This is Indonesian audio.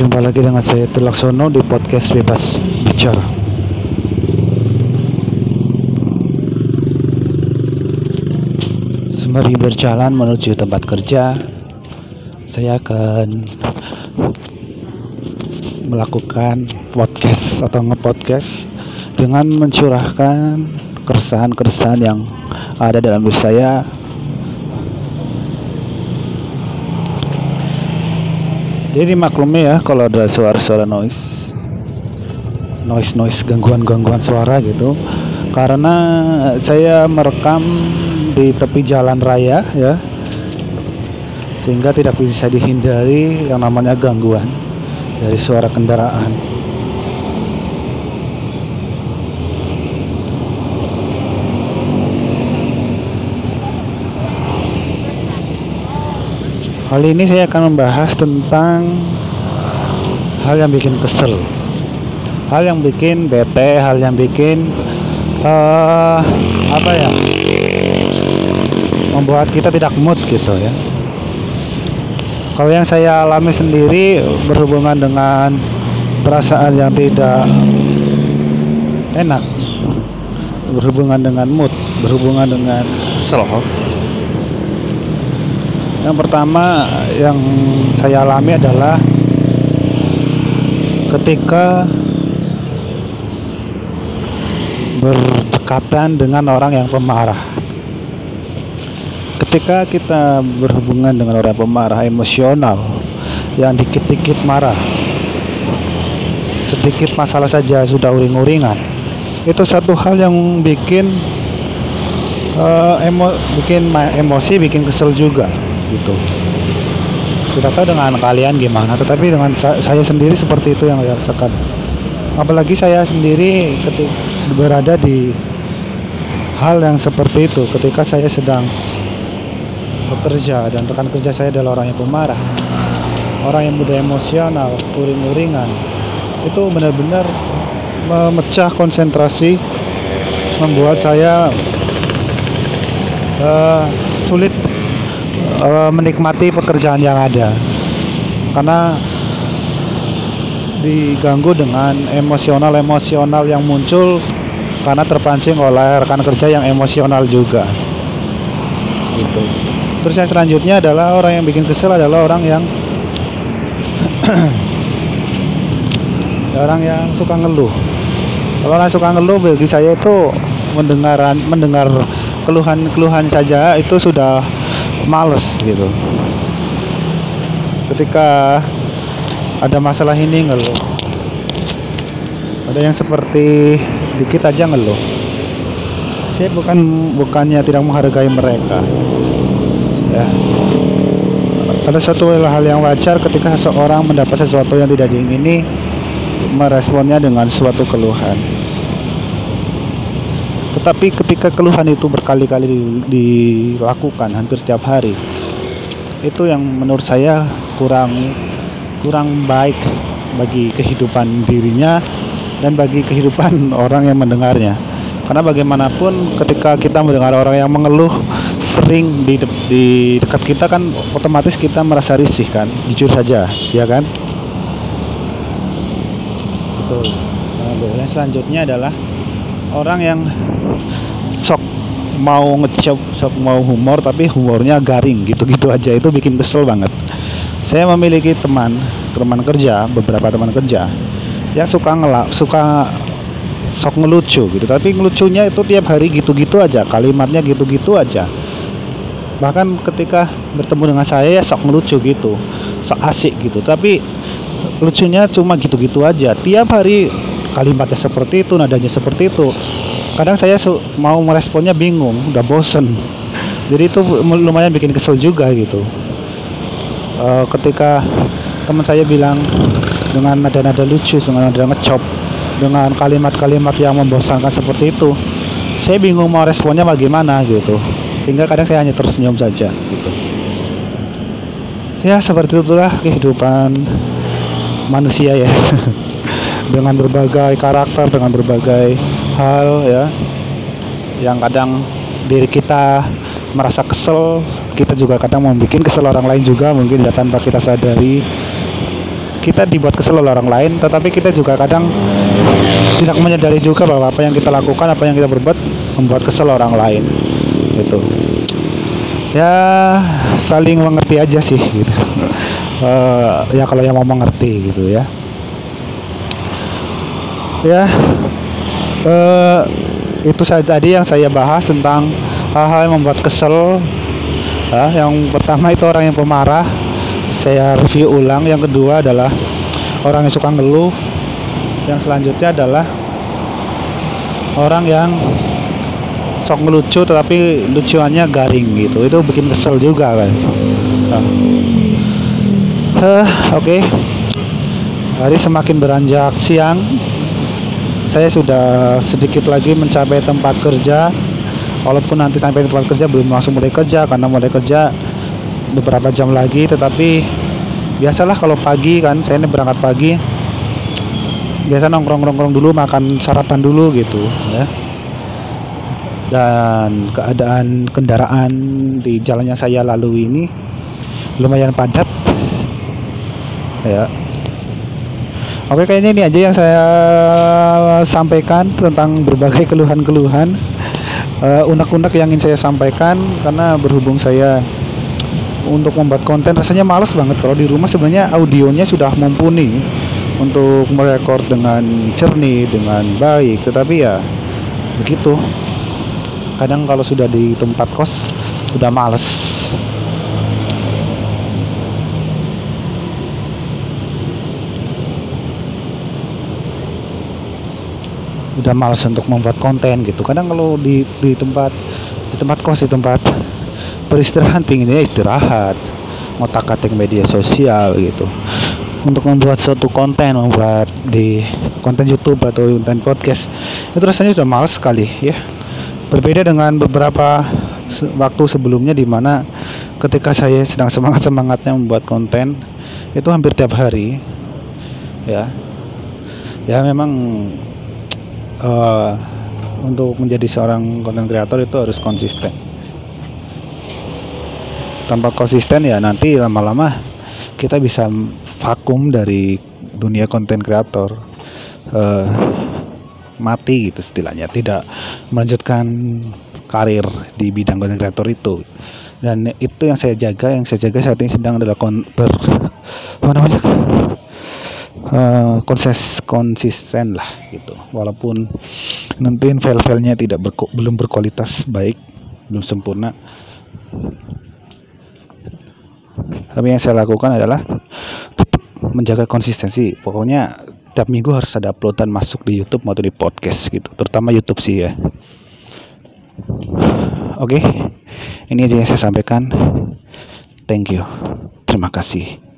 Jumpa lagi dengan saya Tulaksono di podcast Bebas Bicara. Sembari berjalan menuju tempat kerja, saya akan melakukan podcast atau ngepodcast dengan mencurahkan keresahan-keresahan yang ada dalam diri saya jadi maklumi ya kalau ada suara-suara noise. Noise noise gangguan gangguan suara gitu. Karena saya merekam di tepi jalan raya ya sehingga tidak bisa dihindari yang namanya gangguan dari suara kendaraan Kali ini saya akan membahas tentang hal yang bikin kesel, hal yang bikin bete, hal yang bikin uh, apa ya, membuat kita tidak mood gitu ya. Kalau yang saya alami sendiri berhubungan dengan perasaan yang tidak enak, berhubungan dengan mood, berhubungan dengan kesel yang pertama yang saya alami adalah ketika berdekatan dengan orang yang pemarah. Ketika kita berhubungan dengan orang pemarah emosional yang dikit-dikit marah, sedikit masalah saja sudah uring-uringan, itu satu hal yang bikin uh, emo bikin emosi, bikin kesel juga gitu. Tidak tahu dengan kalian gimana tetapi dengan saya sendiri seperti itu yang saya rasakan. Apalagi saya sendiri ketika berada di hal yang seperti itu ketika saya sedang bekerja dan rekan kerja saya adalah orang yang pemarah orang yang mudah emosional uring-uringan. Itu benar-benar memecah konsentrasi membuat saya uh, sulit uh, menikmati pekerjaan yang ada. Karena diganggu dengan emosional-emosional yang muncul karena terpancing oleh rekan kerja yang emosional juga. Gitu. Terus yang selanjutnya adalah orang yang bikin kesel adalah orang yang orang yang suka ngeluh. Kalau orang suka ngeluh bagi saya itu mendengaran mendengar keluhan-keluhan saja itu sudah males gitu. Ketika ada masalah ini ngeluh. Ada yang seperti dikit aja ngeluh. Saya bukan bukannya tidak menghargai mereka ya. Ada satu hal yang wajar ketika seseorang mendapat sesuatu yang tidak diingini meresponnya dengan suatu keluhan tetapi ketika keluhan itu berkali-kali dilakukan hampir setiap hari, itu yang menurut saya kurang kurang baik bagi kehidupan dirinya dan bagi kehidupan orang yang mendengarnya. Karena bagaimanapun ketika kita mendengar orang yang mengeluh sering di, de di dekat kita kan otomatis kita merasa risih kan, jujur saja, ya kan? Betul. Nah, selanjutnya adalah orang yang sok mau ngecop sok mau humor tapi humornya garing gitu-gitu aja. Itu bikin kesel banget. Saya memiliki teman teman kerja beberapa teman kerja yang suka ngelak suka sok ngelucu gitu. Tapi ngelucunya itu tiap hari gitu-gitu aja kalimatnya gitu-gitu aja. Bahkan ketika bertemu dengan saya ya sok ngelucu gitu sok asik gitu. Tapi lucunya cuma gitu-gitu aja. Tiap hari kalimatnya seperti itu nadanya seperti itu. Kadang saya mau meresponnya bingung udah bosen. Jadi itu lumayan bikin kesel juga gitu. Uh, ketika teman saya bilang dengan nada-nada lucu dengan nada ngecop dengan kalimat-kalimat yang membosankan seperti itu saya bingung mau responnya bagaimana gitu. Sehingga kadang saya hanya tersenyum saja gitu. Ya seperti itulah kehidupan manusia ya dengan berbagai karakter dengan berbagai hal ya yang kadang diri kita merasa kesel kita juga kadang mau bikin kesel orang lain juga mungkin ya tanpa kita sadari. Kita dibuat kesel oleh orang lain tetapi kita juga kadang tidak menyadari juga bahwa apa yang kita lakukan apa yang kita berbuat membuat kesel orang lain itu ya saling mengerti aja sih gitu. Uh, ya kalau yang mau mengerti gitu ya ya. Uh, itu saya tadi yang saya bahas tentang hal-hal yang membuat kesel. Ya, yang pertama itu orang yang pemarah. Saya review ulang. Yang kedua adalah orang yang suka ngeluh. Yang selanjutnya adalah orang yang sok ngelucu tetapi lucuannya garing gitu. Itu bikin kesel juga kan. Uh, oke. Okay. hari semakin beranjak siang saya sudah sedikit lagi mencapai tempat kerja. Walaupun nanti sampai tempat kerja belum langsung mulai kerja karena mulai kerja beberapa jam lagi. Tetapi biasalah kalau pagi kan saya ini berangkat pagi biasa nongkrong-nongkrong dulu makan sarapan dulu gitu ya. Dan keadaan kendaraan di jalan yang saya lalui ini lumayan padat ya Oke kayaknya ini aja yang saya sampaikan tentang berbagai keluhan-keluhan uh, unek-unek yang ingin saya sampaikan karena berhubung saya untuk membuat konten rasanya males banget. Kalau di rumah sebenarnya audionya sudah mumpuni untuk merekord dengan jernih dengan baik. Tetapi ya begitu. Kadang kalau sudah di tempat kos udah males udah males untuk membuat konten gitu. Kadang kalau di di tempat di tempat kos di tempat beristirahat pinginnya istirahat ngotak atik media sosial gitu. Untuk membuat suatu konten membuat di konten YouTube atau konten podcast itu rasanya sudah males sekali ya. Berbeda dengan beberapa waktu sebelumnya di mana ketika saya sedang semangat-semangatnya membuat konten itu hampir tiap hari ya. Ya memang uh, untuk menjadi seorang konten kreator itu harus konsisten. Tanpa konsisten ya nanti lama-lama kita bisa vakum dari dunia konten kreator. Uh, mati gitu istilahnya tidak melanjutkan karir di bidang konten kreator itu dan itu yang saya jaga yang saya jaga saat ini sedang adalah kon ber uh, konses konsisten lah gitu. Walaupun nanti file-filenya tidak berko, belum berkualitas baik belum sempurna. Tapi yang saya lakukan adalah tetap menjaga konsistensi. Pokoknya tiap minggu harus ada uploadan masuk di YouTube maupun di podcast gitu. Terutama YouTube sih ya. Oke okay. ini aja yang saya sampaikan. Thank you. Terima kasih